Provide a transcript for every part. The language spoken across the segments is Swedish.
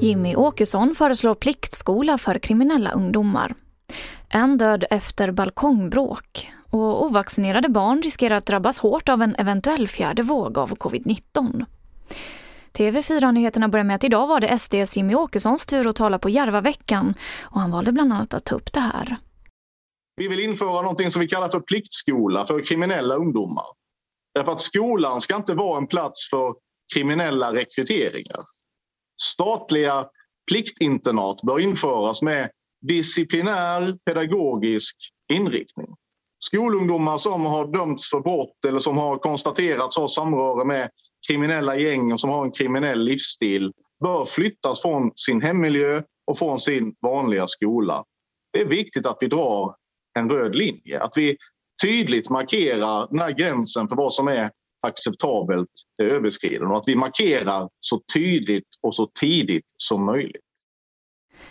Jimmy Åkesson föreslår pliktskola för kriminella ungdomar. En död efter balkongbråk och ovaccinerade barn riskerar att drabbas hårt av en eventuell fjärde våg av covid-19. TV4-nyheterna börjar med att idag var det SDs Jimmy Åkessons tur att tala på Järvaveckan och han valde bland annat att ta upp det här. Vi vill införa någonting som vi kallar för pliktskola för kriminella ungdomar. Därför att skolan ska inte vara en plats för kriminella rekryteringar. Statliga pliktinternat bör införas med disciplinär pedagogisk inriktning. Skolungdomar som har dömts för brott eller som har konstaterats ha samröre med kriminella gäng och som har en kriminell livsstil bör flyttas från sin hemmiljö och från sin vanliga skola. Det är viktigt att vi drar en röd linje, att vi tydligt markerar när gränsen för vad som är acceptabelt överskriden och att vi markerar så tydligt och så tidigt som möjligt.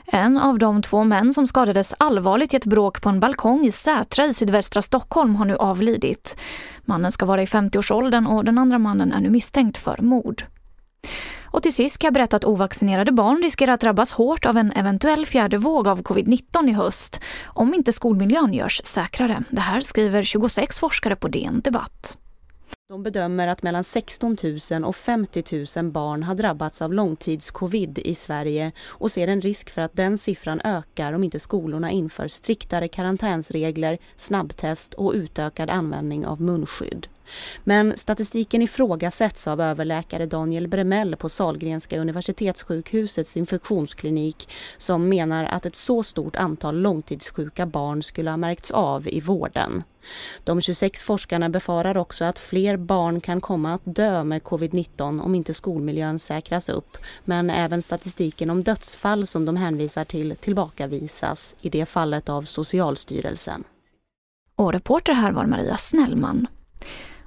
En av de två män som skadades allvarligt i ett bråk på en balkong i Sätra i sydvästra Stockholm har nu avlidit. Mannen ska vara i 50-årsåldern och den andra mannen är nu misstänkt för mord. Och till sist kan jag berätta att ovaccinerade barn riskerar att drabbas hårt av en eventuell fjärde våg av covid-19 i höst om inte skolmiljön görs säkrare. Det här skriver 26 forskare på DN Debatt. De bedömer att mellan 16 000 och 50 000 barn har drabbats av långtidscovid i Sverige och ser en risk för att den siffran ökar om inte skolorna inför striktare karantänsregler, snabbtest och utökad användning av munskydd. Men statistiken ifrågasätts av överläkare Daniel Bremell på Salgrenska universitetssjukhusets infektionsklinik som menar att ett så stort antal långtidssjuka barn skulle ha märkts av i vården. De 26 forskarna befarar också att fler barn kan komma att dö med covid-19 om inte skolmiljön säkras upp. Men även statistiken om dödsfall som de hänvisar till tillbakavisas, i det fallet av Socialstyrelsen. Och reporter här var Maria Snellman.